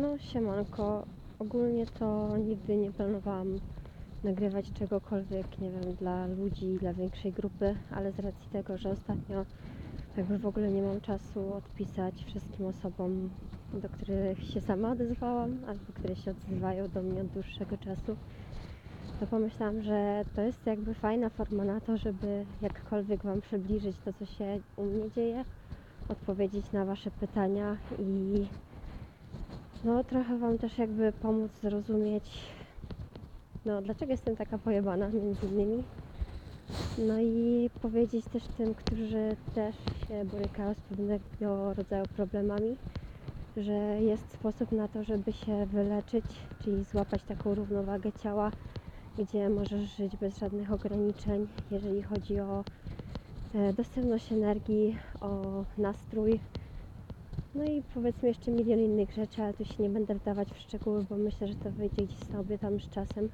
No siemanko, ogólnie to nigdy nie planowałam nagrywać czegokolwiek, nie wiem, dla ludzi, dla większej grupy, ale z racji tego, że ostatnio jakby w ogóle nie mam czasu odpisać wszystkim osobom, do których się sama odezwałam, albo które się odzywają do mnie od dłuższego czasu, to pomyślałam, że to jest jakby fajna forma na to, żeby jakkolwiek Wam przybliżyć to, co się u mnie dzieje, odpowiedzieć na Wasze pytania i no trochę Wam też jakby pomóc zrozumieć, no dlaczego jestem taka pojebana między innymi. No i powiedzieć też tym, którzy też się borykają z pewnego rodzaju problemami, że jest sposób na to, żeby się wyleczyć, czyli złapać taką równowagę ciała, gdzie możesz żyć bez żadnych ograniczeń, jeżeli chodzi o e, dostępność energii, o nastrój, no i powiedzmy jeszcze milion innych rzeczy, ale tu się nie będę wdawać w szczegóły, bo myślę, że to wyjdzie gdzieś sobie tam z czasem.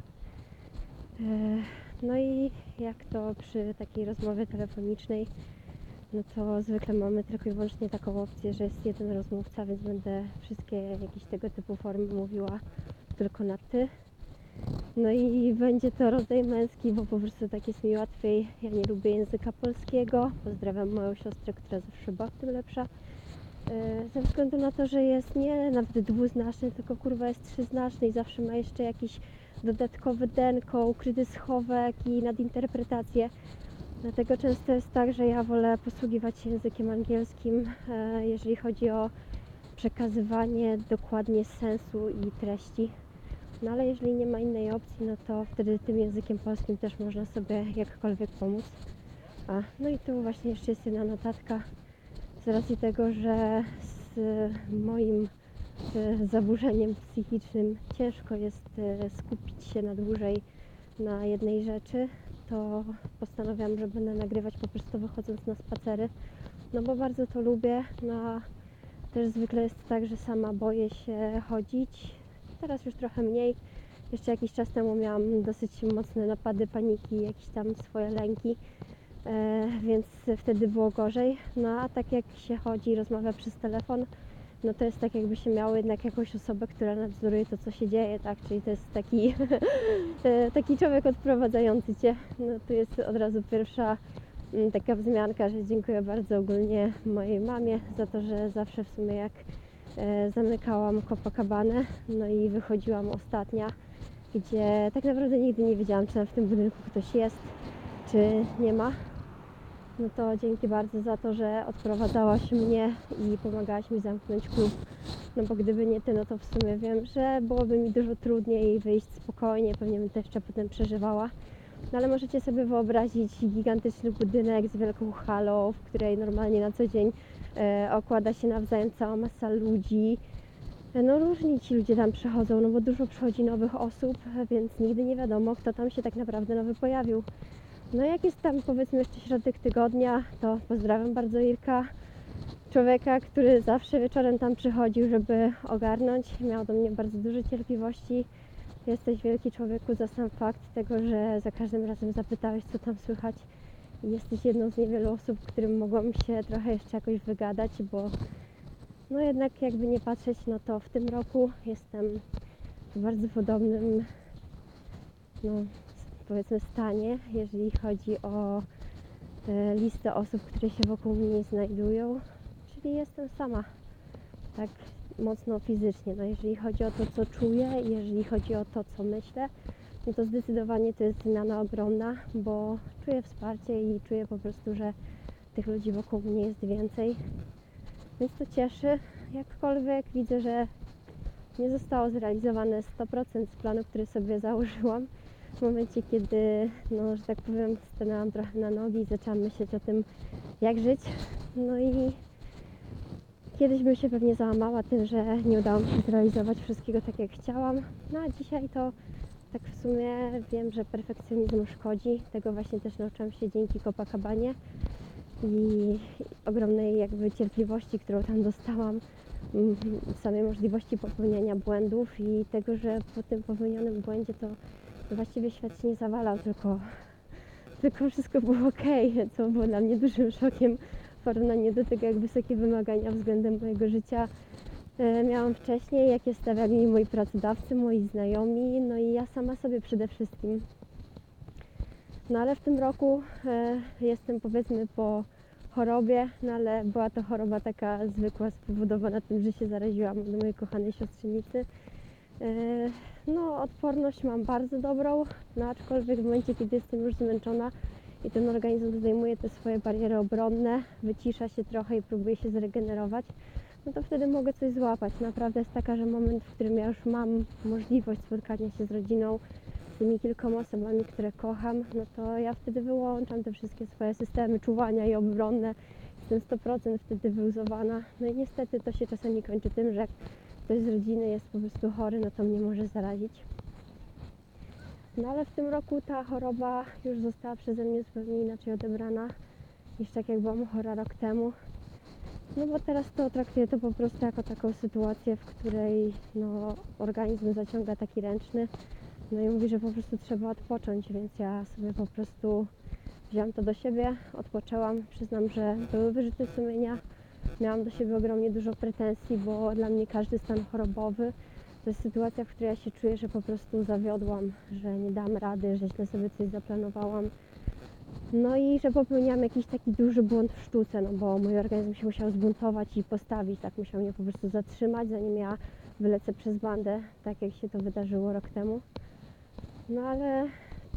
E, No i jak to przy takiej rozmowie telefonicznej, no to zwykle mamy tylko i wyłącznie taką opcję, że jest jeden rozmówca, więc będę wszystkie jakieś tego typu formy mówiła tylko na ty. No i będzie to rodzaj męski, bo po prostu tak jest mi łatwiej. Ja nie lubię języka polskiego. Pozdrawiam moją siostrę, która zawsze była w tym lepsza. E, Ze względu na to, że jest nie nawet dwuznaczny, tylko kurwa jest trzyznaczny i zawsze ma jeszcze jakiś dodatkowy denko, ukryty schowek i nadinterpretację. Dlatego często jest tak, że ja wolę posługiwać się językiem angielskim, e, jeżeli chodzi o przekazywanie dokładnie sensu i treści. No ale jeżeli nie ma innej opcji, no to wtedy tym językiem polskim też można sobie jakkolwiek pomóc. A, no i tu właśnie jeszcze jest jedna notatka z racji tego, że z moim e, zaburzeniem psychicznym ciężko jest e, skupić się na dłużej na jednej rzeczy, to postanawiam, że będę nagrywać po prostu wychodząc na spacery, no bo bardzo to lubię, no też zwykle jest tak, że sama boję się chodzić, teraz już trochę mniej, jeszcze jakiś czas temu miałam dosyć mocne napady paniki, jakieś tam swoje lęki, więc wtedy było gorzej. No a tak jak się chodzi i rozmawia przez telefon, no to jest tak jakby się miało jednak jakąś osobę, która nadzoruje to, co się dzieje, tak? Czyli to jest taki, e, taki człowiek odprowadzający Cię. No tu jest od razu pierwsza mm, taka wzmianka, że dziękuję bardzo ogólnie mojej mamie za to, że zawsze w sumie jak e, zamykałam Copacabanę, no i wychodziłam ostatnia, gdzie tak naprawdę nigdy nie wiedziałam, czy w tym budynku ktoś jest, czy nie ma. No to dzięki bardzo za to, że odprowadzałaś mnie i pomagałaś mi zamknąć klub. No bo gdyby nie ty, no to w sumie wiem, że byłoby mi dużo trudniej wyjść spokojnie, pewnie bym to jeszcze potem przeżywała. No ale możecie sobie wyobrazić gigantyczny budynek z wielką halą, w której normalnie na co dzień e, okłada się nawzajem cała masa ludzi. E, No różni ci ludzie tam przychodzą, no bo dużo przychodzi nowych osób, e, więc nigdy nie wiadomo, kto tam się tak naprawdę nowy pojawił. No jak jest tam powiedzmy jeszcze środek tygodnia, to pozdrawiam bardzo Irka, człowieka, który zawsze wieczorem tam przychodził, żeby ogarnąć. Miał do mnie bardzo dużo cierpliwości. Jesteś wielki człowieku za sam fakt tego, że za każdym razem zapytałeś, co tam słychać. Jesteś jedną z niewielu osób, którym mogłam się trochę jeszcze jakoś wygadać, bo no jednak jakby nie patrzeć, no to w tym roku jestem w bardzo podobnym no, powiedzmy stanie, jeżeli chodzi o e, listę osób, które się wokół mnie znajdują, czyli jestem sama, tak mocno fizycznie. No, jeżeli chodzi o to, co czuję, jeżeli chodzi o to, co myślę, no to zdecydowanie to jest zmiana ogromna, bo czuję wsparcie i czuję po prostu, że tych ludzi wokół mnie jest więcej. Więc to cieszy. Jakkolwiek widzę, że nie zostało zrealizowane 100% z planu, który sobie założyłam w momencie, kiedy, no, że tak powiem, stanęłam trochę na nogi i zaczęłam myśleć o tym, jak żyć. No i kiedyś bym się pewnie załamała tym, że nie udało mi się zrealizować wszystkiego tak, jak chciałam. No a dzisiaj to tak w sumie wiem, że perfekcjonizm szkodzi. Tego właśnie też nauczyłam się dzięki Copacabanie i ogromnej jakby cierpliwości, którą tam dostałam mm, samej możliwości popełniania błędów i tego, że po tym popełnionym błędzie to właściwie świat się nie zawalał, tylko, tylko wszystko było ok, co było dla mnie dużym szokiem w porównaniu do tego, jak wysokie wymagania względem mojego życia e, miałam wcześniej, jakie stawiali moi pracodawcy, moi znajomi, no i ja sama sobie przede wszystkim. No ale w tym roku e, jestem powiedzmy po chorobie, no ale była to choroba taka zwykła, spowodowana tym, że się zaraziłam od mojej kochanej siostrzenicy. E, no, odporność mam bardzo dobrą, no aczkolwiek w momencie, kiedy jestem już zmęczona i ten organizm zdejmuje te swoje bariery obronne, wycisza się trochę i próbuje się zregenerować, no to wtedy mogę coś złapać. Naprawdę jest taka, że moment, w którym ja już mam możliwość spotkania się z rodziną, z tymi kilkoma osobami, które kocham, no to ja wtedy wyłączam te wszystkie swoje systemy czuwania i obronne. Jestem 100% wtedy wyluzowana. No i niestety to się czasami kończy tym, że ktoś z rodziny jest po prostu chory, no to mnie może zarazić. No ale w tym roku ta choroba już została przeze mnie zupełnie inaczej odebrana niż tak jak byłam chora rok temu. No bo teraz to traktuję to po prostu jako taką sytuację, w której no, organizm zaciąga taki ręczny, no i mówi, że po prostu trzeba odpocząć, więc ja sobie po prostu wziąłam to do siebie, odpoczęłam. Przyznam, że były wyrzuty sumienia. Miałam do siebie ogromnie dużo pretensji, bo dla mnie każdy stan chorobowy to jest sytuacja, w której ja się czuję, że po prostu zawiodłam, że nie dam rady, że źle sobie coś zaplanowałam. No i że popełniłam jakiś taki duży błąd w sztuce, no bo mój organizm się musiał zbuntować i postawić, tak musiał mnie po prostu zatrzymać, zanim ja wylecę przez bandę, tak jak się to wydarzyło rok temu. No ale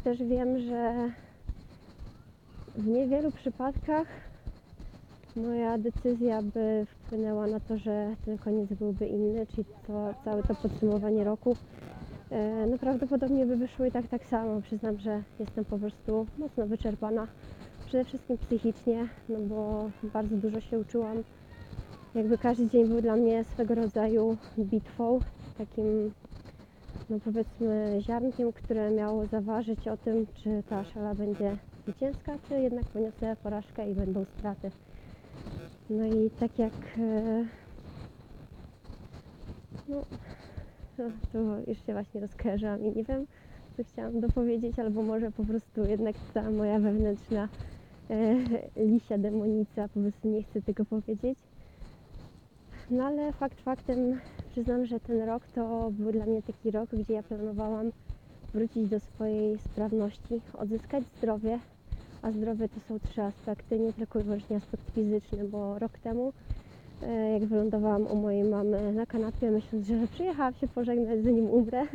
też wiem, że w niewielu przypadkach moja decyzja by wpłynęła na to, że ten koniec byłby inny, czyli to, całe to podsumowanie roku. E, No prawdopodobnie by wyszło i tak tak samo. Przyznam, że jestem po prostu mocno wyczerpana. Przede wszystkim psychicznie, no bo bardzo dużo się uczyłam. Jakby każdy dzień był dla mnie swego rodzaju bitwą, takim no powiedzmy ziarnkiem, które miało zaważyć o tym, czy ta szala będzie zwycięska, czy jednak poniosę porażkę i będą straty. No i tak jak e, no, no, to już się właśnie rozkojarzyłam i nie wiem, co chciałam dopowiedzieć, albo może po prostu jednak ta moja wewnętrzna e, lisia demonica po prostu nie chce tego powiedzieć. No ale fakt faktem przyznam, że ten rok to był dla mnie taki rok, gdzie ja planowałam wrócić do swojej sprawności, odzyskać zdrowie, a zdrowie to są trzy aspekty, nie tylko i wyłącznie aspekt fizyczny, bo rok temu e, jak wylądowałam u mojej mamy na kanapie, myśląc, że przyjechałam się pożegnać, zanim umrę.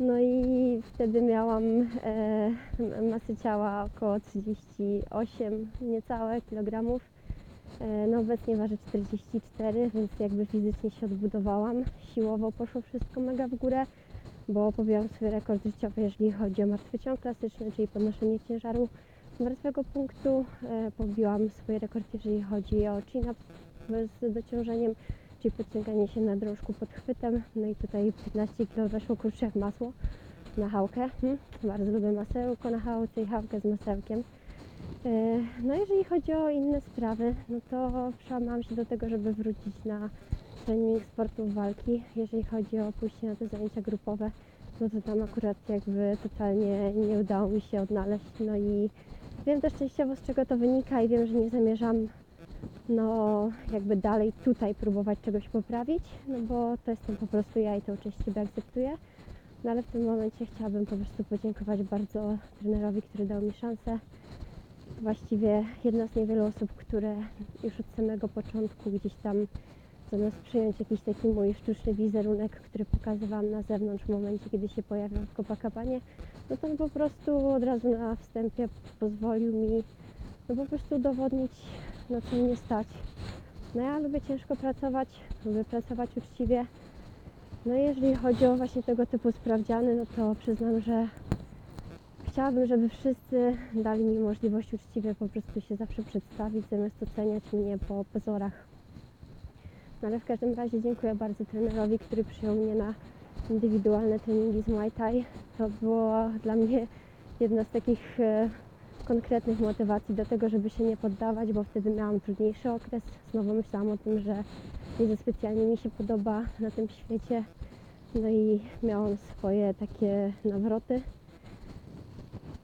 No i wtedy miałam e, masy ciała około 38 niecałe kilogramów. E, no obecnie waży 44, więc jakby fizycznie się odbudowałam. Siłowo poszło wszystko mega w górę, bo pobiłam swój rekord życiowy, jeżeli chodzi o martwy ciąg klasyczny, czyli podnoszenie ciężaru martwego punktu. E, pobiłam swój rekord, jeżeli chodzi o chin-up z dociążeniem, czyli podciąganie się na drążku pod chwytem. No i tutaj 15 kg weszło kurczę jak masło na hałkę. Hm, bardzo lubię masełko na hałce i hałkę z masełkiem. E, No jeżeli chodzi o inne sprawy, no to przełamałam się do tego, żeby wrócić na trening sportów walki. Jeżeli chodzi o pójście na te zajęcia grupowe, no to tam akurat jakby totalnie nie udało mi się odnaleźć. No i wiem też częściowo z czego to wynika i wiem, że nie zamierzam no jakby dalej tutaj próbować czegoś poprawić, no bo to jestem po prostu ja i to siebie akceptuję. No ale w tym momencie chciałabym po prostu podziękować bardzo trenerowi, który dał mi szansę właściwie jedna z niewielu osób, które już od samego początku gdzieś tam zamiast przyjąć jakiś taki mój sztuczny wizerunek, który pokazywałam na zewnątrz w momencie, kiedy się pojawiam w Copacabanie, no to on po prostu od razu na wstępie pozwolił mi no po prostu udowodnić, na co mnie stać. No ja lubię ciężko pracować, lubię pracować uczciwie. No jeżeli chodzi o właśnie tego typu sprawdziany, no to przyznam, że Chciałabym, żeby wszyscy dali mi możliwość uczciwie po prostu się zawsze przedstawić, zamiast oceniać mnie po pozorach. No ale w każdym razie dziękuję bardzo trenerowi, który przyjął mnie na indywidualne treningi z Muay Thai. To było dla mnie jedna z takich e, konkretnych motywacji do tego, żeby się nie poddawać, bo wtedy miałam trudniejszy okres. Znowu myślałam o tym, że nie za specjalnie mi się podoba na tym świecie. No i miałam swoje takie nawroty.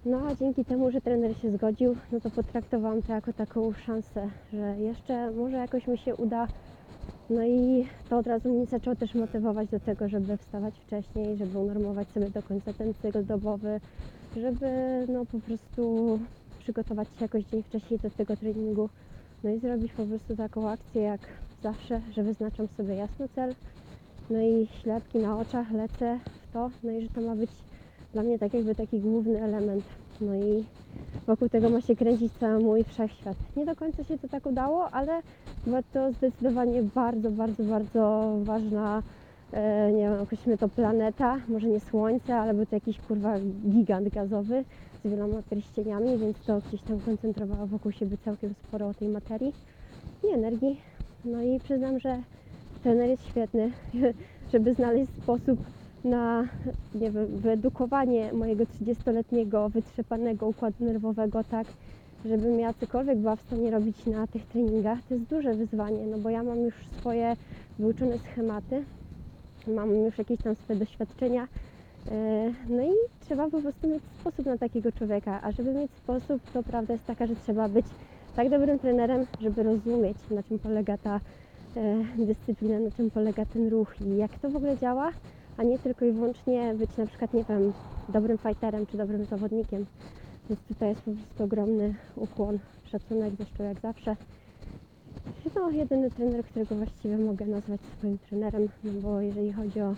No a dzięki temu, że trener się zgodził, no to potraktowałam to jako taką szansę, że jeszcze może jakoś mi się uda No i to od razu mnie zaczęło też motywować do tego, żeby wstawać wcześniej, żeby unormować sobie do końca ten cykl dobowy, żeby no po prostu przygotować się jakoś dzień wcześniej do tego treningu. No i zrobić po prostu taką akcję jak zawsze, że wyznaczam sobie jasno cel, no i ślepki na oczach, lecę w to, no i że to ma być dla mnie tak jakby taki główny element. No i wokół tego ma się kręcić cały mój wszechświat. Nie do końca się to tak udało, ale była to zdecydowanie bardzo, bardzo, bardzo ważna, e, nie wiem, określimy to planeta, może nie Słońce, ale był to jakiś kurwa gigant gazowy z wieloma pierścieniami, więc to gdzieś tam koncentrowało wokół siebie całkiem sporo tej materii i energii. No i przyznam, że trener jest świetny, żeby znaleźć sposób na nie wiem, wyedukowanie mojego 30-letniego wytrzepanego układu nerwowego tak, żebym ja cokolwiek była w stanie robić na tych treningach. To jest duże wyzwanie, no bo ja mam już swoje wyuczone schematy, mam już jakieś tam swoje doświadczenia, e, no i trzeba po prostu mieć sposób na takiego człowieka, a żeby mieć sposób, to prawda jest taka, że trzeba być tak dobrym trenerem, żeby rozumieć, na czym polega ta e, dyscyplina, na czym polega ten ruch i jak to w ogóle działa, a nie tylko i wyłącznie być na przykład, nie wiem, dobrym fighterem czy dobrym zawodnikiem. Więc tutaj jest po prostu ogromny ukłon, szacunek, zresztą jak zawsze. No, jedyny trener, którego właściwie mogę nazwać swoim trenerem, no bo jeżeli chodzi o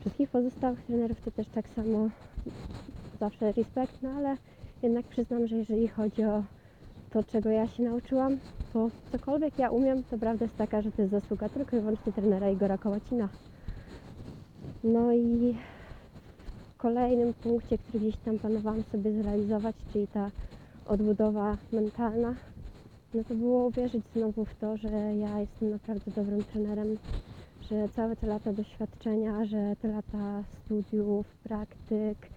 wszystkich pozostałych trenerów, to też tak samo zawsze respekt, no ale jednak przyznam, że jeżeli chodzi o to, czego ja się nauczyłam, to cokolwiek ja umiem, to prawda jest taka, że to jest zasługa tylko i wyłącznie trenera Igora Kołacina. No i w kolejnym punkcie, który gdzieś tam planowałam sobie zrealizować, czyli ta odbudowa mentalna, no to było uwierzyć znowu w to, że ja jestem naprawdę dobrym trenerem, że całe te lata doświadczenia, że te lata studiów, praktyk,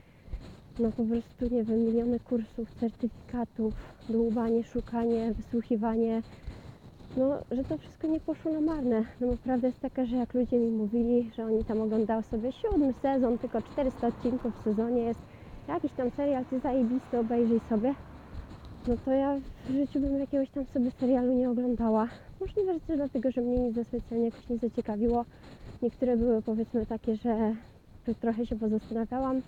no po prostu, nie wiem, miliony kursów, certyfikatów, dłubanie, szukanie, wysłuchiwanie, no, że to wszystko nie poszło na marne. No bo prawda jest taka, że jak ludzie mi mówili, że oni tam oglądają sobie siódmy sezon, tylko 400 odcinków w sezonie jest, jakiś tam serial, ty zajebisty, obejrzyj sobie, no to ja w życiu bym jakiegoś tam sobie serialu nie oglądała. Możliwe, że też dlatego, że mnie nic specjalnie jakoś nie zaciekawiło. Niektóre były powiedzmy takie, że trochę się pozastanawiałam,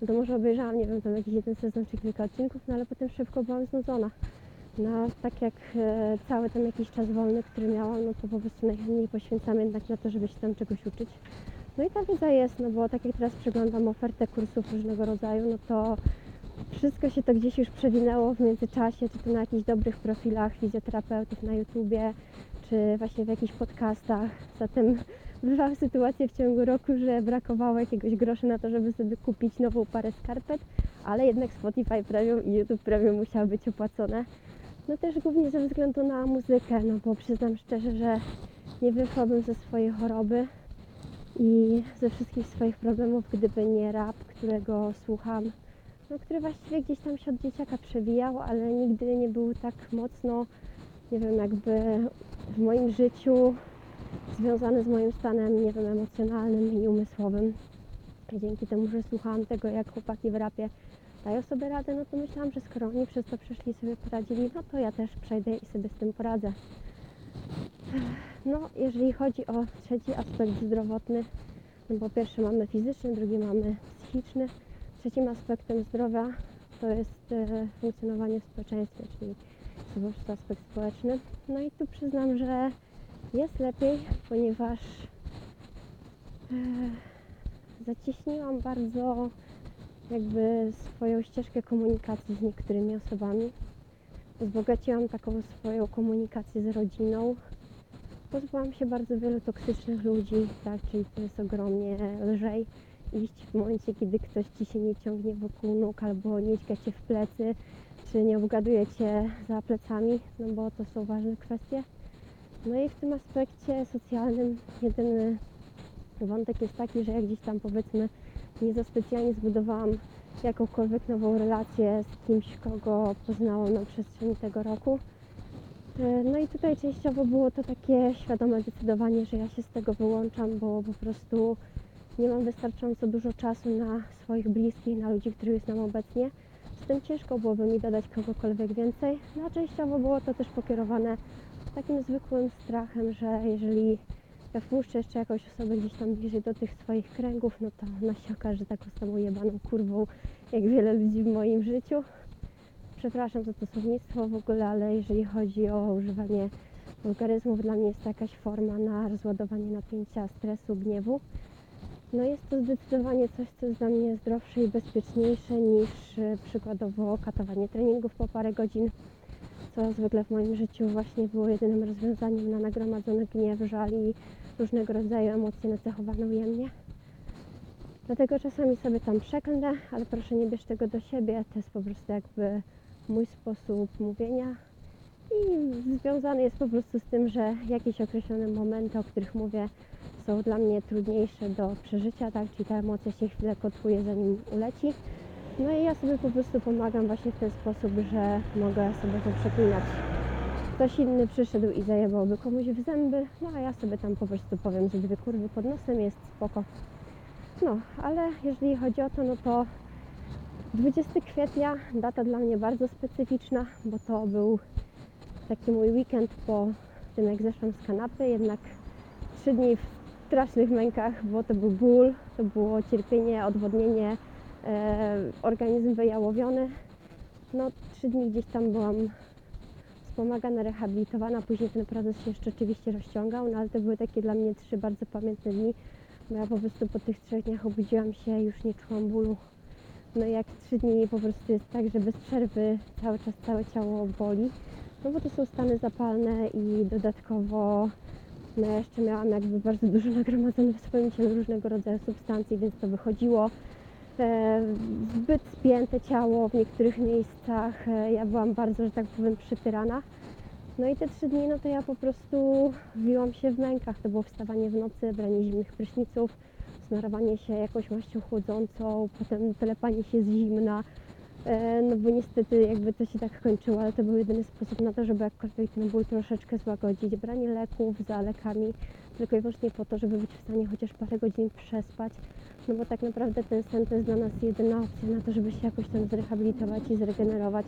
no to może obejrzałam, nie wiem, tam jakiś jeden sezon czy kilka odcinków, no ale potem szybko byłam znudzona. No, tak jak e, cały ten jakiś czas wolny, który miałam, no to po prostu najchętniej poświęcam jednak na to, żeby się tam czegoś uczyć. No i ta wiedza jest, no bo tak jak teraz przeglądam ofertę kursów różnego rodzaju, no to wszystko się to gdzieś już przewinęło w międzyczasie, czy to na jakichś dobrych profilach fizjoterapeutów na YouTubie, czy właśnie w jakichś podcastach. Zatem bywały sytuacje w ciągu roku, że brakowało jakiegoś grosza na to, żeby sobie kupić nową parę skarpet, ale jednak Spotify Premium i YouTube Premium musiały być opłacone. No też głównie ze względu na muzykę, no bo przyznam szczerze, że nie wyszłabym ze swojej choroby i ze wszystkich swoich problemów, gdyby nie rap, którego słucham, no, który właściwie gdzieś tam się od dzieciaka przewijał, ale nigdy nie był tak mocno, nie wiem, jakby w moim życiu związany z moim stanem, nie wiem, emocjonalnym i umysłowym. I dzięki temu, że słuchałam tego, jak chłopaki w rapie dają sobie radę, no to myślałam, że skoro oni przez to przeszli sobie poradzili, no to ja też przejdę i sobie z tym poradzę. No, jeżeli chodzi o trzeci aspekt zdrowotny, no po pierwsze mamy fizyczny, drugi mamy psychiczny. Trzecim aspektem zdrowia to jest e, funkcjonowanie w społeczeństwie, czyli prostu aspekt społeczny. No i tu przyznam, że jest lepiej, ponieważ e, zacieśniłam bardzo jakby swoją ścieżkę komunikacji z niektórymi osobami. Wzbogaciłam taką swoją komunikację z rodziną. Pozbyłam się bardzo wielu toksycznych ludzi, tak, czyli to jest ogromnie lżej iść w momencie, kiedy ktoś ci się nie ciągnie wokół nóg albo nie ćga cię w plecy, czy nie obgaduje cię za plecami, no bo to są ważne kwestie. No i w tym aspekcie socjalnym jedyny wątek jest taki, że jak gdzieś tam powiedzmy nie za specjalnie zbudowałam jakąkolwiek nową relację z kimś, kogo poznałam na przestrzeni tego roku. E, No i tutaj częściowo było to takie świadome decydowanie, że ja się z tego wyłączam, bo po prostu nie mam wystarczająco dużo czasu na swoich bliskich, na ludzi, których jest nam obecnie. Z tym ciężko byłoby mi dodać kogokolwiek więcej. No a częściowo było to też pokierowane takim zwykłym strachem, że jeżeli wpuszczę jeszcze jakąś osobę gdzieś tam bliżej do tych swoich kręgów, no to ona się okaże taką samą jebaną kurwą, jak wiele ludzi w moim życiu. Przepraszam za to słownictwo w ogóle, ale jeżeli chodzi o używanie wulgaryzmów, dla mnie jest to jakaś forma na rozładowanie napięcia, stresu, gniewu. No jest to zdecydowanie coś, co jest dla mnie zdrowsze i bezpieczniejsze niż e, przykładowo katowanie treningów po parę godzin, co zwykle w moim życiu właśnie było jedynym rozwiązaniem na nagromadzony gniew, żal i różnego rodzaju emocje nacechowane ujemnie. Dlatego czasami sobie tam przeklnę, ale proszę nie bierz tego do siebie, to jest po prostu jakby mój sposób mówienia i związany jest po prostu z tym, że jakieś określone momenty, o których mówię, są dla mnie trudniejsze do przeżycia, tak? Czyli ta emocja się chwilę kotłuje zanim uleci. No i ja sobie po prostu pomagam właśnie w ten sposób, że mogę sobie to przeklinać. Ktoś inny przyszedł i zajebałby komuś w zęby, no a ja sobie tam po prostu powiem, że dwie kurwy pod nosem jest spoko. No, ale jeżeli chodzi o to, no to 20 kwietnia, data dla mnie bardzo specyficzna, bo to był taki mój weekend po tym, jak zeszłam z kanapy, jednak trzy dni w strasznych mękach, bo to był ból, to było cierpienie, odwodnienie, e, organizm wyjałowiony. No, trzy dni gdzieś tam byłam wspomagana, rehabilitowana, później ten proces się jeszcze oczywiście rozciągał, no ale to były takie dla mnie trzy bardzo pamiętne dni, bo ja po prostu po tych trzech dniach obudziłam się, już nie czułam bólu. No jak trzy dni po prostu jest tak, że bez przerwy cały czas całe ciało boli, no bo to są stany zapalne i dodatkowo no ja jeszcze miałam jakby bardzo dużo nagromadzone w swoim ciele różnego rodzaju substancji, więc to wychodziło zbyt spięte ciało w niektórych miejscach. E, ja byłam bardzo, że tak powiem, przytyrana. No i te trzy dni, no to ja po prostu wiłam się w mękach. To było wstawanie w nocy, branie zimnych pryszniców, smarowanie się jakąś maścią chłodzącą, potem telepanie się z zimna. E, no bo niestety jakby to się tak kończyło, ale to był jedyny sposób na to, żeby jakkolwiek ten ból troszeczkę złagodzić. Branie leków za lekami tylko i wyłącznie po to, żeby być w stanie chociaż parę godzin przespać. No bo tak naprawdę ten sen to jest dla nas jedyna opcja na to, żeby się jakoś tam zrehabilitować i zregenerować.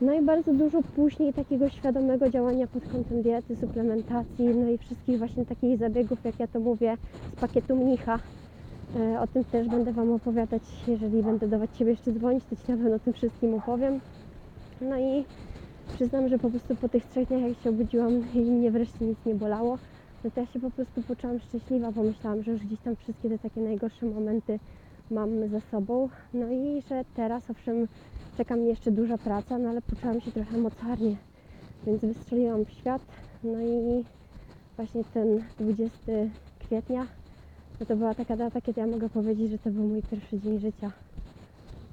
No i bardzo dużo później takiego świadomego działania pod kątem diety, suplementacji, no i wszystkich właśnie takich zabiegów, jak ja to mówię, z pakietu mnicha. E, O tym też będę Wam opowiadać, jeżeli będę dawać Ciebie jeszcze dzwonić, to Ci na pewno o tym wszystkim opowiem. No i przyznam, że po prostu po tych trzech dniach, jak się obudziłam i mnie wreszcie nic nie bolało, no to ja się po prostu poczułam szczęśliwa, pomyślałam, że już gdzieś tam wszystkie te takie najgorsze momenty mam za sobą. No i że teraz, owszem, czeka mnie jeszcze duża praca, no ale poczułam się trochę mocarnie, więc wystrzeliłam w świat. No i właśnie ten 20 kwietnia no to była taka data, kiedy ja mogę powiedzieć, że to był mój pierwszy dzień życia.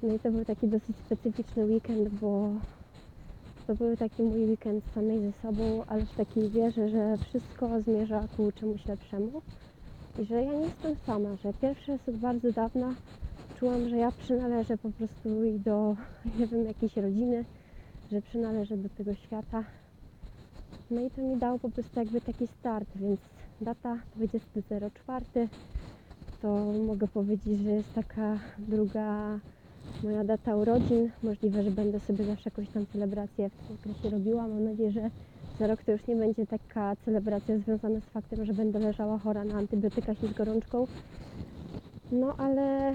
No i to był taki dosyć specyficzny weekend, bo to był taki mój weekend samej ze sobą, ale w takiej wierze, że wszystko zmierza ku czemuś lepszemu i że ja nie jestem sama, że pierwszy raz od bardzo dawna czułam, że ja przynależę po prostu i do, nie wiem, jakiejś rodziny, że przynależę do tego świata. No i to mi dało po prostu jakby taki start, więc data 20.04 to mogę powiedzieć, że jest taka druga moja data urodzin. Możliwe, że będę sobie zawsze jakąś tam celebrację w tym okresie robiła. Mam nadzieję, że za rok to już nie będzie taka celebracja związana z faktem, że będę leżała chora na antybiotykach i z gorączką. No ale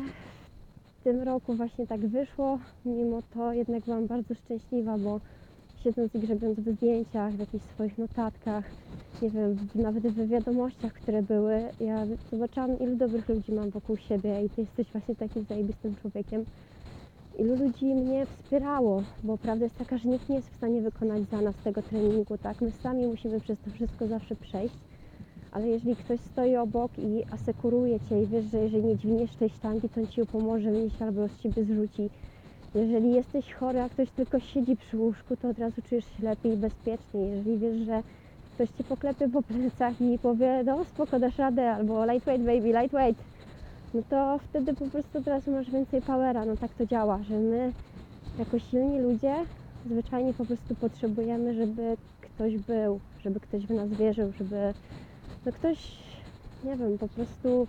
w tym roku właśnie tak wyszło. Mimo to jednak byłam bardzo szczęśliwa, bo siedząc i grzebiąc w zdjęciach, w jakichś swoich notatkach, nie wiem, nawet w wiadomościach, które były, ja zobaczyłam, ilu dobrych ludzi mam wokół siebie i ty jesteś właśnie takim zajebistym człowiekiem. Ilu ludzi mnie wspierało, bo prawda jest taka, że nikt nie jest w stanie wykonać za nas tego treningu, tak? My sami musimy przez to wszystko zawsze przejść, ale jeżeli ktoś stoi obok i asekuruje cię i wiesz, że jeżeli nie dźwigniesz tej sztangi, to on ci pomoże wnieść albo z ciebie zrzuci. Jeżeli jesteś chory, a ktoś tylko siedzi przy łóżku, to od razu czujesz się lepiej i bezpieczniej. Jeżeli wiesz, że ktoś cię poklepie po plecach i powie, no spoko, dasz radę, albo lightweight baby, lightweight, no to wtedy po prostu od razu masz więcej powera. No tak to działa, że my jako silni ludzie zwyczajnie po prostu potrzebujemy, żeby ktoś był, żeby ktoś w nas wierzył, żeby no ktoś, nie wiem, po prostu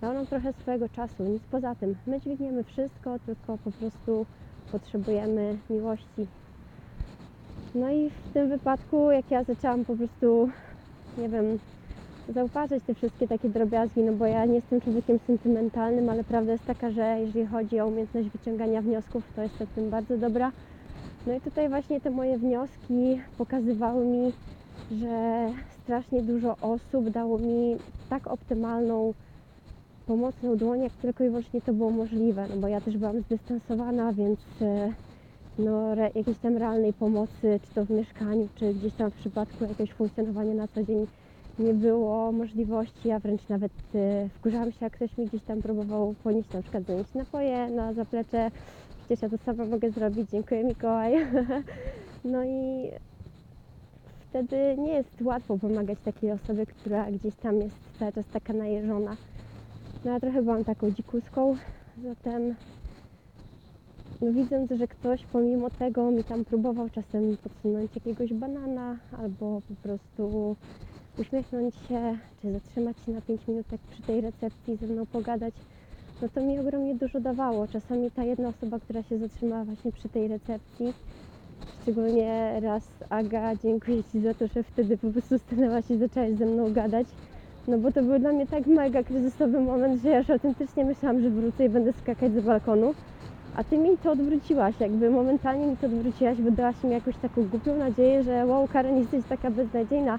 dał nam trochę swojego czasu, nic poza tym. My dźwigniemy wszystko, tylko po prostu potrzebujemy miłości. No i w tym wypadku, jak ja zaczęłam po prostu, nie wiem, zauważyć te wszystkie takie drobiazgi, no bo ja nie jestem człowiekiem sentymentalnym, ale prawda jest taka, że jeżeli chodzi o umiejętność wyciągania wniosków, to jestem w tym bardzo dobra. No i tutaj właśnie te moje wnioski pokazywały mi, że strasznie dużo osób dało mi tak optymalną, pomocną dłoń, jak tylko i wyłącznie to było możliwe, no bo ja też byłam zdystansowana, więc e, no, re, jakiejś tam realnej pomocy, czy to w mieszkaniu, czy gdzieś tam w przypadku jakiegoś funkcjonowania na co dzień nie było możliwości, ja wręcz nawet e, wkurzałam się, jak ktoś mi gdzieś tam próbował ponieść na przykład zanieść napoje na zaplecze, przecież ja to sama mogę zrobić, dziękuję Mikołaj. no i wtedy nie jest łatwo pomagać takiej osobie, która gdzieś tam jest cały czas taka najeżona. No ja trochę byłam taką dzikuską, zatem no widząc, że ktoś pomimo tego mi tam próbował czasem podsunąć jakiegoś banana albo po prostu uśmiechnąć się, czy zatrzymać się na 5 minutek przy tej recepcji, ze mną pogadać, no to mi ogromnie dużo dawało. Czasami ta jedna osoba, która się zatrzymała właśnie przy tej recepcji, szczególnie raz Aga, dziękuję Ci za to, że wtedy po prostu stanęłaś i zaczęłaś ze mną gadać. No bo to był dla mnie tak mega kryzysowy moment, że ja już autentycznie myślałam, że wrócę i będę skakać z balkonu. A ty mi to odwróciłaś, jakby momentalnie mi to odwróciłaś, bo dałaś mi jakąś taką głupią nadzieję, że wow, Karen, jesteś taka beznadziejna,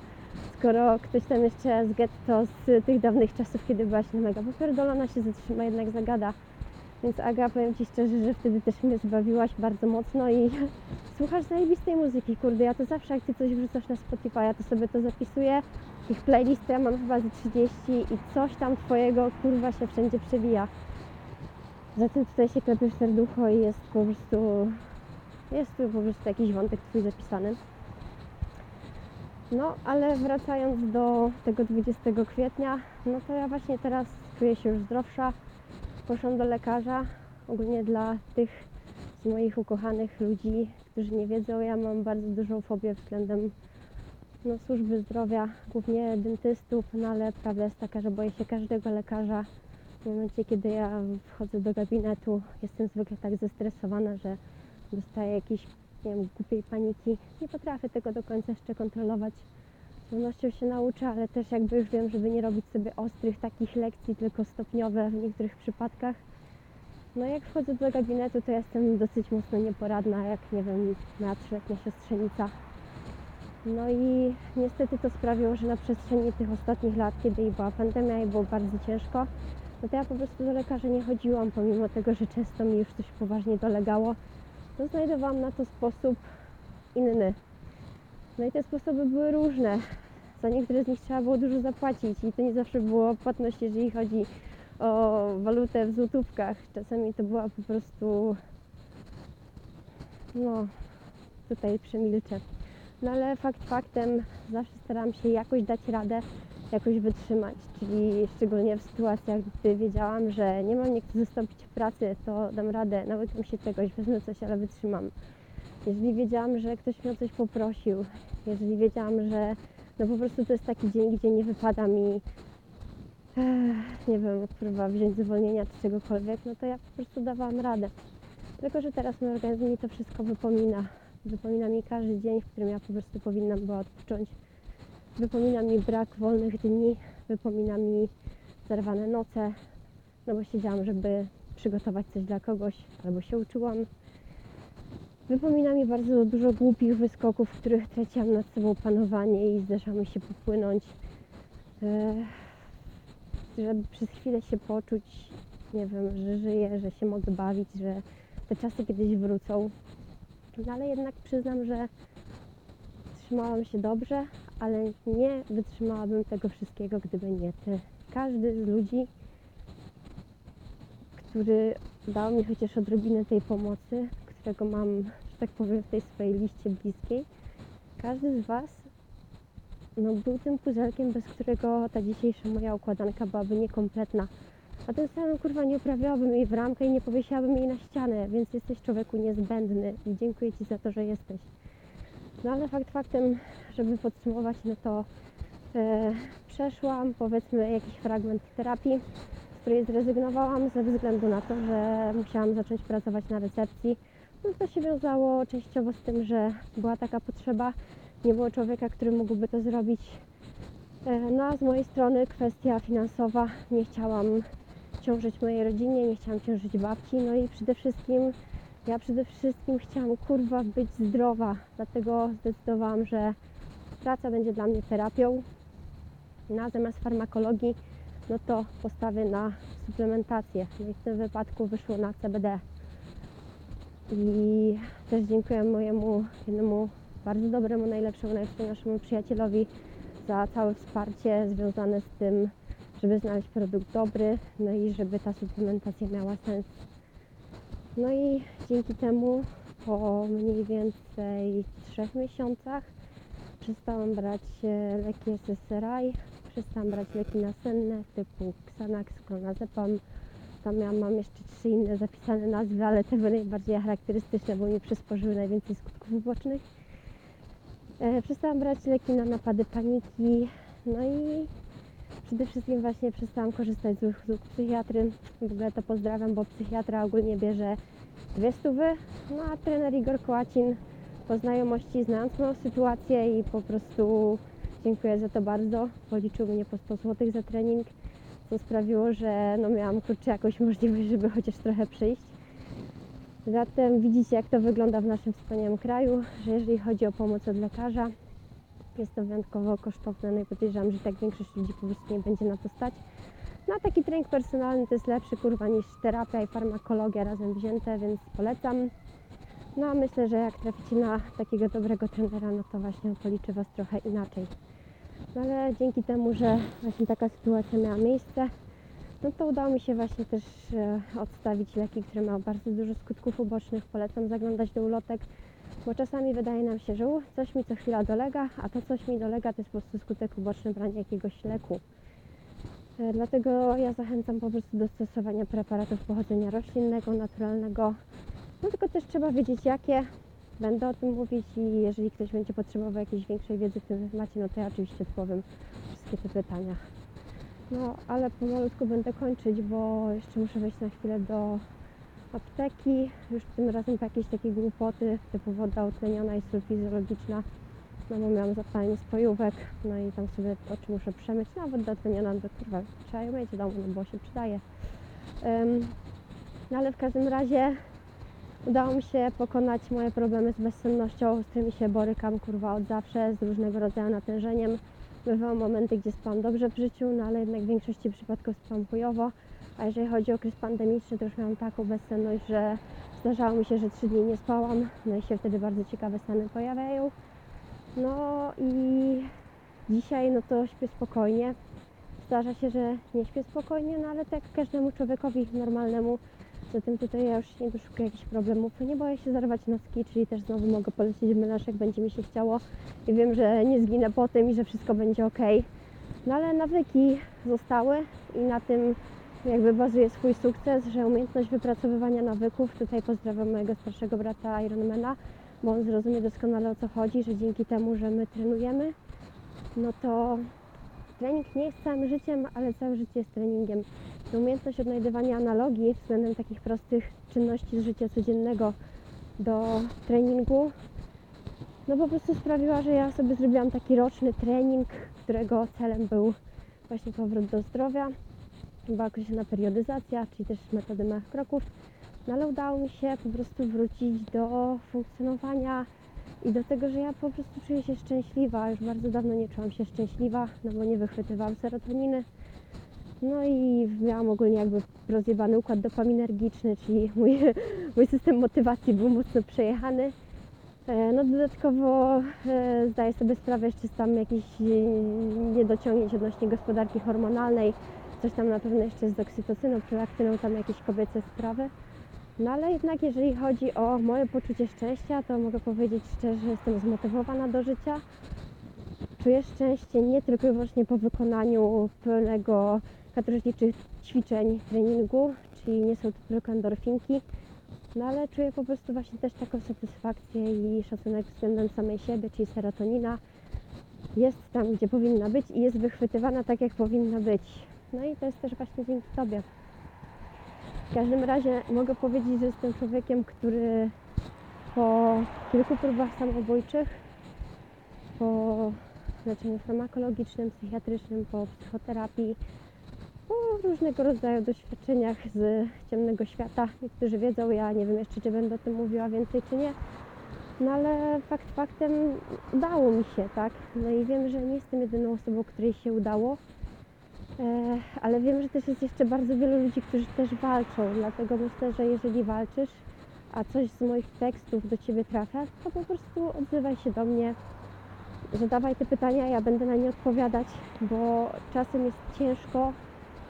skoro ktoś tam jeszcze z getto z tych dawnych czasów, kiedy byłaś na mega popierdolona, się zatrzyma, jednak zagada. Więc Aga, powiem Ci szczerze, że wtedy też mnie zbawiłaś bardzo mocno i słuchasz zajebistej muzyki, kurde, ja to zawsze jak Ty coś wrzucasz na Spotify, ja to sobie to zapisuję, tych playlist to ja mam chyba ze 30 i coś tam Twojego kurwa się wszędzie przewija. Zatem tutaj się klepiesz serducho i jest po prostu, jest tu po prostu jakiś wątek Twój zapisany. No, ale wracając do tego 20 kwietnia, no to ja właśnie teraz czuję się już zdrowsza. Poszłam do lekarza. Ogólnie dla tych z moich ukochanych ludzi, którzy nie wiedzą, ja mam bardzo dużą fobię względem no, służby zdrowia, głównie dentystów, no ale prawda jest taka, że boję się każdego lekarza. W momencie, kiedy ja wchodzę do gabinetu, jestem zwykle tak zestresowana, że dostaję jakiejś nie wiem, głupiej paniki. Nie potrafię tego do końca jeszcze kontrolować. Z pewnością się nauczę, ale też jakby już wiem, żeby nie robić sobie ostrych takich lekcji, tylko stopniowe w niektórych przypadkach. No jak wchodzę do gabinetu, to jestem dosyć mocno nieporadna, jak nie wiem, na trzyletnia siostrzenica. No i niestety to sprawiło, że na przestrzeni tych ostatnich lat, kiedy była pandemia i było bardzo ciężko, no to ja po prostu do lekarza nie chodziłam, pomimo tego, że często mi już coś poważnie dolegało to znajdowałam na to sposób inny. No i te sposoby były różne. Za niektóre z nich trzeba było dużo zapłacić i to nie zawsze było płatność, jeżeli chodzi o walutę w złotówkach. Czasami to była po prostu no tutaj przemilczę. No ale fakt faktem zawsze staram się jakoś dać radę, jakoś wytrzymać, czyli szczególnie w sytuacjach, gdy wiedziałam, że nie mam nie chcę zastąpić pracy, to dam radę, nauczę się czegoś, wezmę coś, ale wytrzymam. Jeżeli wiedziałam, że ktoś mnie o coś poprosił, jeżeli wiedziałam, że no po prostu to jest taki dzień, gdzie nie wypada mi nie wiem, kurwa, wziąć zwolnienia czy czegokolwiek, no to ja po prostu dawałam radę. Tylko, że teraz mój organizm mi to wszystko wypomina. Wypomina mi każdy dzień, w którym ja po prostu powinnam była odpocząć. Wypomina mi brak wolnych dni, wypomina mi zerwane noce, no bo siedziałam, żeby przygotować coś dla kogoś, albo się uczyłam. Wypomina mi bardzo dużo głupich wyskoków, w których traciłam nad sobą panowanie i zdarza mi się popłynąć. E, żeby przez chwilę się poczuć, nie wiem, że żyję, że się mogę bawić, że te czasy kiedyś wrócą. No ale jednak przyznam, że trzymałam się dobrze, ale nie wytrzymałabym tego wszystkiego, gdyby nie ty. Każdy z ludzi, który dał mi chociaż odrobinę tej pomocy, którego mam, że tak powiem, w tej swojej liście bliskiej, każdy z Was no, był tym puzelkiem, bez którego ta dzisiejsza moja układanka byłaby niekompletna. A tym samym kurwa nie uprawiałabym jej w ramkę i nie powiesiłabym jej na ścianę, więc jesteś człowieku niezbędny i dziękuję Ci za to, że jesteś. No ale fakt faktem, żeby podsumować, no to e, przeszłam powiedzmy jakiś fragment terapii, z której zrezygnowałam ze względu na to, że musiałam zacząć pracować na recepcji. No to się wiązało częściowo z tym, że była taka potrzeba, nie było człowieka, który mógłby to zrobić E, No a z mojej strony kwestia finansowa. Nie chciałam ciążyć mojej rodzinie, nie chciałam ciążyć babci. No i przede wszystkim, ja przede wszystkim chciałam kurwa być zdrowa. Dlatego zdecydowałam, że praca będzie dla mnie terapią. No, zamiast farmakologii, no to postawię na suplementację. No i w tym wypadku wyszło na CBD. I też dziękuję mojemu jednemu bardzo dobremu, najlepszemu, najlepszemu naszemu przyjacielowi za całe wsparcie związane z tym, żeby znaleźć produkt dobry, no i żeby ta suplementacja miała sens. No i dzięki temu po mniej więcej trzech miesiącach przestałam brać e, leki SSRI, przestałam brać leki nasenne typu Xanax, Clonazepam. Tam ja mam jeszcze trzy inne zapisane nazwy, ale te były najbardziej charakterystyczne, bo mi przysporzyły najwięcej skutków ubocznych. E, przestałam brać leki na napady paniki, no i przede wszystkim właśnie przestałam korzystać z usług psychiatry. W ogóle to pozdrawiam, bo psychiatra ogólnie bierze dwie stówy, no a trener Igor Kołacin po znajomości, znając moją sytuację i po prostu dziękuję za to bardzo. Policzył mnie po 100 zł za trening, co sprawiło, że no miałam kurczę jakąś możliwość, żeby chociaż trochę przyjść. Zatem widzicie, jak to wygląda w naszym wspaniałym kraju, że jeżeli chodzi o pomoc od lekarza, jest to wyjątkowo kosztowne, no i podejrzewam, że tak większość ludzi po prostu nie będzie na to stać. No a taki trening personalny to jest lepszy kurwa niż terapia i farmakologia razem wzięte, więc polecam. No a myślę, że jak traficie na takiego dobrego trenera, no to właśnie policzy Was trochę inaczej. No ale dzięki temu, że właśnie taka sytuacja miała miejsce, no to udało mi się właśnie też e, odstawić leki, które mają bardzo dużo skutków ubocznych. Polecam zaglądać do ulotek, bo czasami wydaje nam się, że coś mi co chwila dolega, a to coś mi dolega to jest po prostu skutek uboczny brania jakiegoś leku. E, Dlatego ja zachęcam po prostu do stosowania preparatów pochodzenia roślinnego, naturalnego. No tylko też trzeba wiedzieć jakie. Będę o tym mówić i jeżeli ktoś będzie potrzebował jakiejś większej wiedzy w tym temacie, no to ja oczywiście odpowiem wszystkie te pytania. No, ale pomalutku będę kończyć, bo jeszcze muszę wejść na chwilę do apteki. Już tym razem po jakieś takie głupoty, typu woda utleniona i sól fizjologiczna. No bo miałam zapalenie spojówek, no i tam sobie oczy muszę przemyć. No a woda utleniona, no to kurwa, trzeba ją mieć w domu, no bo się przydaje. Ym, no ale w każdym razie udało mi się pokonać moje problemy z bezsennością, z którymi się borykam kurwa od zawsze, z różnego rodzaju natężeniem. Bywały momenty, gdzie spałam dobrze w życiu, no ale jednak w większości przypadków spałam chujowo. A jeżeli chodzi o okres pandemiczny, to już miałam taką bezsenność, że zdarzało mi się, że trzy dni nie spałam, no i się wtedy bardzo ciekawe stany pojawiają. No i dzisiaj no to śpię spokojnie. Zdarza się, że nie śpię spokojnie, no ale tak każdemu człowiekowi normalnemu. Zatem tutaj ja już nie doszukuję jakichś problemów. Nie boję się zarwać noski, czyli też znowu mogę polecieć w jak będzie mi się chciało. I wiem, że nie zginę po tym i że wszystko będzie ok. No ale nawyki zostały i na tym jakby bazuje swój sukces, że umiejętność wypracowywania nawyków, tutaj pozdrawiam mojego starszego brata Ironmana, bo on zrozumie doskonale o co chodzi, że dzięki temu, że my trenujemy, no to trening nie jest całym życiem, ale całe życie jest treningiem. I umiejętność odnajdywania analogii względem takich prostych czynności z życia codziennego do treningu, no po prostu sprawiła, że ja sobie zrobiłam taki roczny trening, którego celem był właśnie powrót do zdrowia. Była określona periodyzacja, czyli też metody małych kroków. No ale udało mi się po prostu wrócić do funkcjonowania i do tego, że ja po prostu czuję się szczęśliwa. Już bardzo dawno nie czułam się szczęśliwa, no bo nie wychwytywałam serotoniny. No i miałam ogólnie jakby rozjebany układ dopaminergiczny, czyli mój, mój system motywacji był mocno przejechany. E, No dodatkowo e, zdaję sobie sprawę jeszcze z tam jakichś e, niedociągnięć odnośnie gospodarki hormonalnej. Coś tam na pewno jeszcze z oksytocyną, prolaktyną, tam jakieś kobiece sprawy. No ale jednak jeżeli chodzi o moje poczucie szczęścia, to mogę powiedzieć szczerze, że jestem zmotywowana do życia. Czuję szczęście nie tylko i wyłącznie po wykonaniu pełnego katorżniczych ćwiczeń, treningu, czyli nie są to tylko endorfinki, no ale czuję po prostu właśnie też taką satysfakcję i szacunek względem samej siebie, czyli serotonina jest tam, gdzie powinna być i jest wychwytywana tak, jak powinna być. No i to jest też właśnie dzięki Tobie. W każdym razie mogę powiedzieć, że jestem człowiekiem, który po kilku próbach samobójczych, po leczeniu farmakologicznym, psychiatrycznym, po psychoterapii, po różnego rodzaju doświadczeniach z ciemnego świata. Niektórzy wiedzą, ja nie wiem jeszcze, czy będę o tym mówiła więcej, czy nie. No ale fakt faktem udało mi się, tak? No i wiem, że nie jestem jedyną osobą, której się udało. E, ale wiem, że też jest jeszcze bardzo wielu ludzi, którzy też walczą. Dlatego myślę, że jeżeli walczysz, a coś z moich tekstów do Ciebie trafia, to po prostu odzywaj się do mnie, zadawaj te pytania, ja będę na nie odpowiadać, bo czasem jest ciężko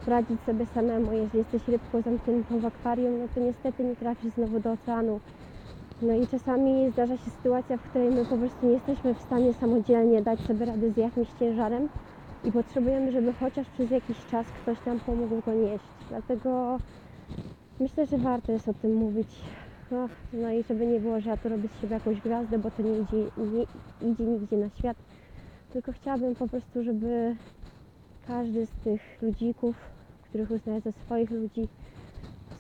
radzić sobie samemu. Jeżeli jesteś rybką zamkniętą w akwarium, no to niestety nie trafisz znowu do oceanu. No i czasami zdarza się sytuacja, w której my po prostu nie jesteśmy w stanie samodzielnie dać sobie rady z jakimś ciężarem i potrzebujemy, żeby chociaż przez jakiś czas ktoś nam pomógł go nieść. Dlatego myślę, że warto jest o tym mówić. No, i żeby nie było, że ja tu robię z siebie jakąś gwiazdę, bo to nie idzie, nie idzie nigdzie na świat. Tylko chciałabym po prostu, żeby każdy z tych ludzików, których uznaję za swoich ludzi,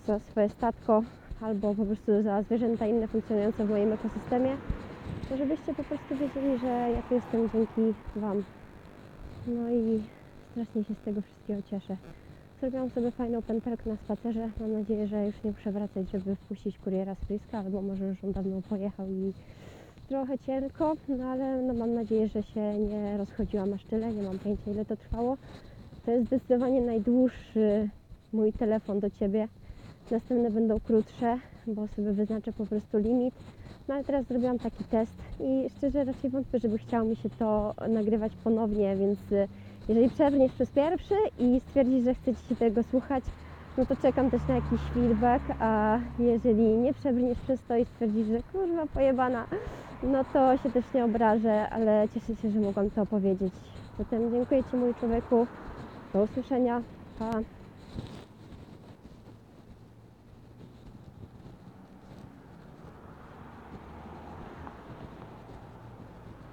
za swoje statko, albo po prostu za zwierzęta inne funkcjonujące w moim ekosystemie, to żebyście po prostu wiedzieli, że ja tu jestem dzięki Wam. No i strasznie się z tego wszystkiego cieszę. Zrobiłam sobie fajną pętelkę na spacerze. Mam nadzieję, że już nie muszę wracać, żeby wpuścić kuriera z Friska, albo może już on dawno pojechał i trochę cienko, no ale no mam nadzieję, że się nie rozchodziłam aż tyle. Nie mam pojęcia, ile to trwało. To jest zdecydowanie najdłuższy mój telefon do Ciebie. Następne będą krótsze, bo sobie wyznaczę po prostu limit. No ale teraz zrobiłam taki test i szczerze raczej wątpię, żeby chciało mi się to nagrywać ponownie, więc y, jeżeli przerwniesz przez pierwszy i stwierdzisz, że chcecie się tego słuchać, no to czekam też na jakiś feedback, a jeżeli nie przebrniesz przez to i stwierdzisz, że kurwa pojebana, no to się też nie obrażę, ale cieszę się, że mogłam to opowiedzieć. Zatem dziękuję Ci mój człowieku, do usłyszenia, pa!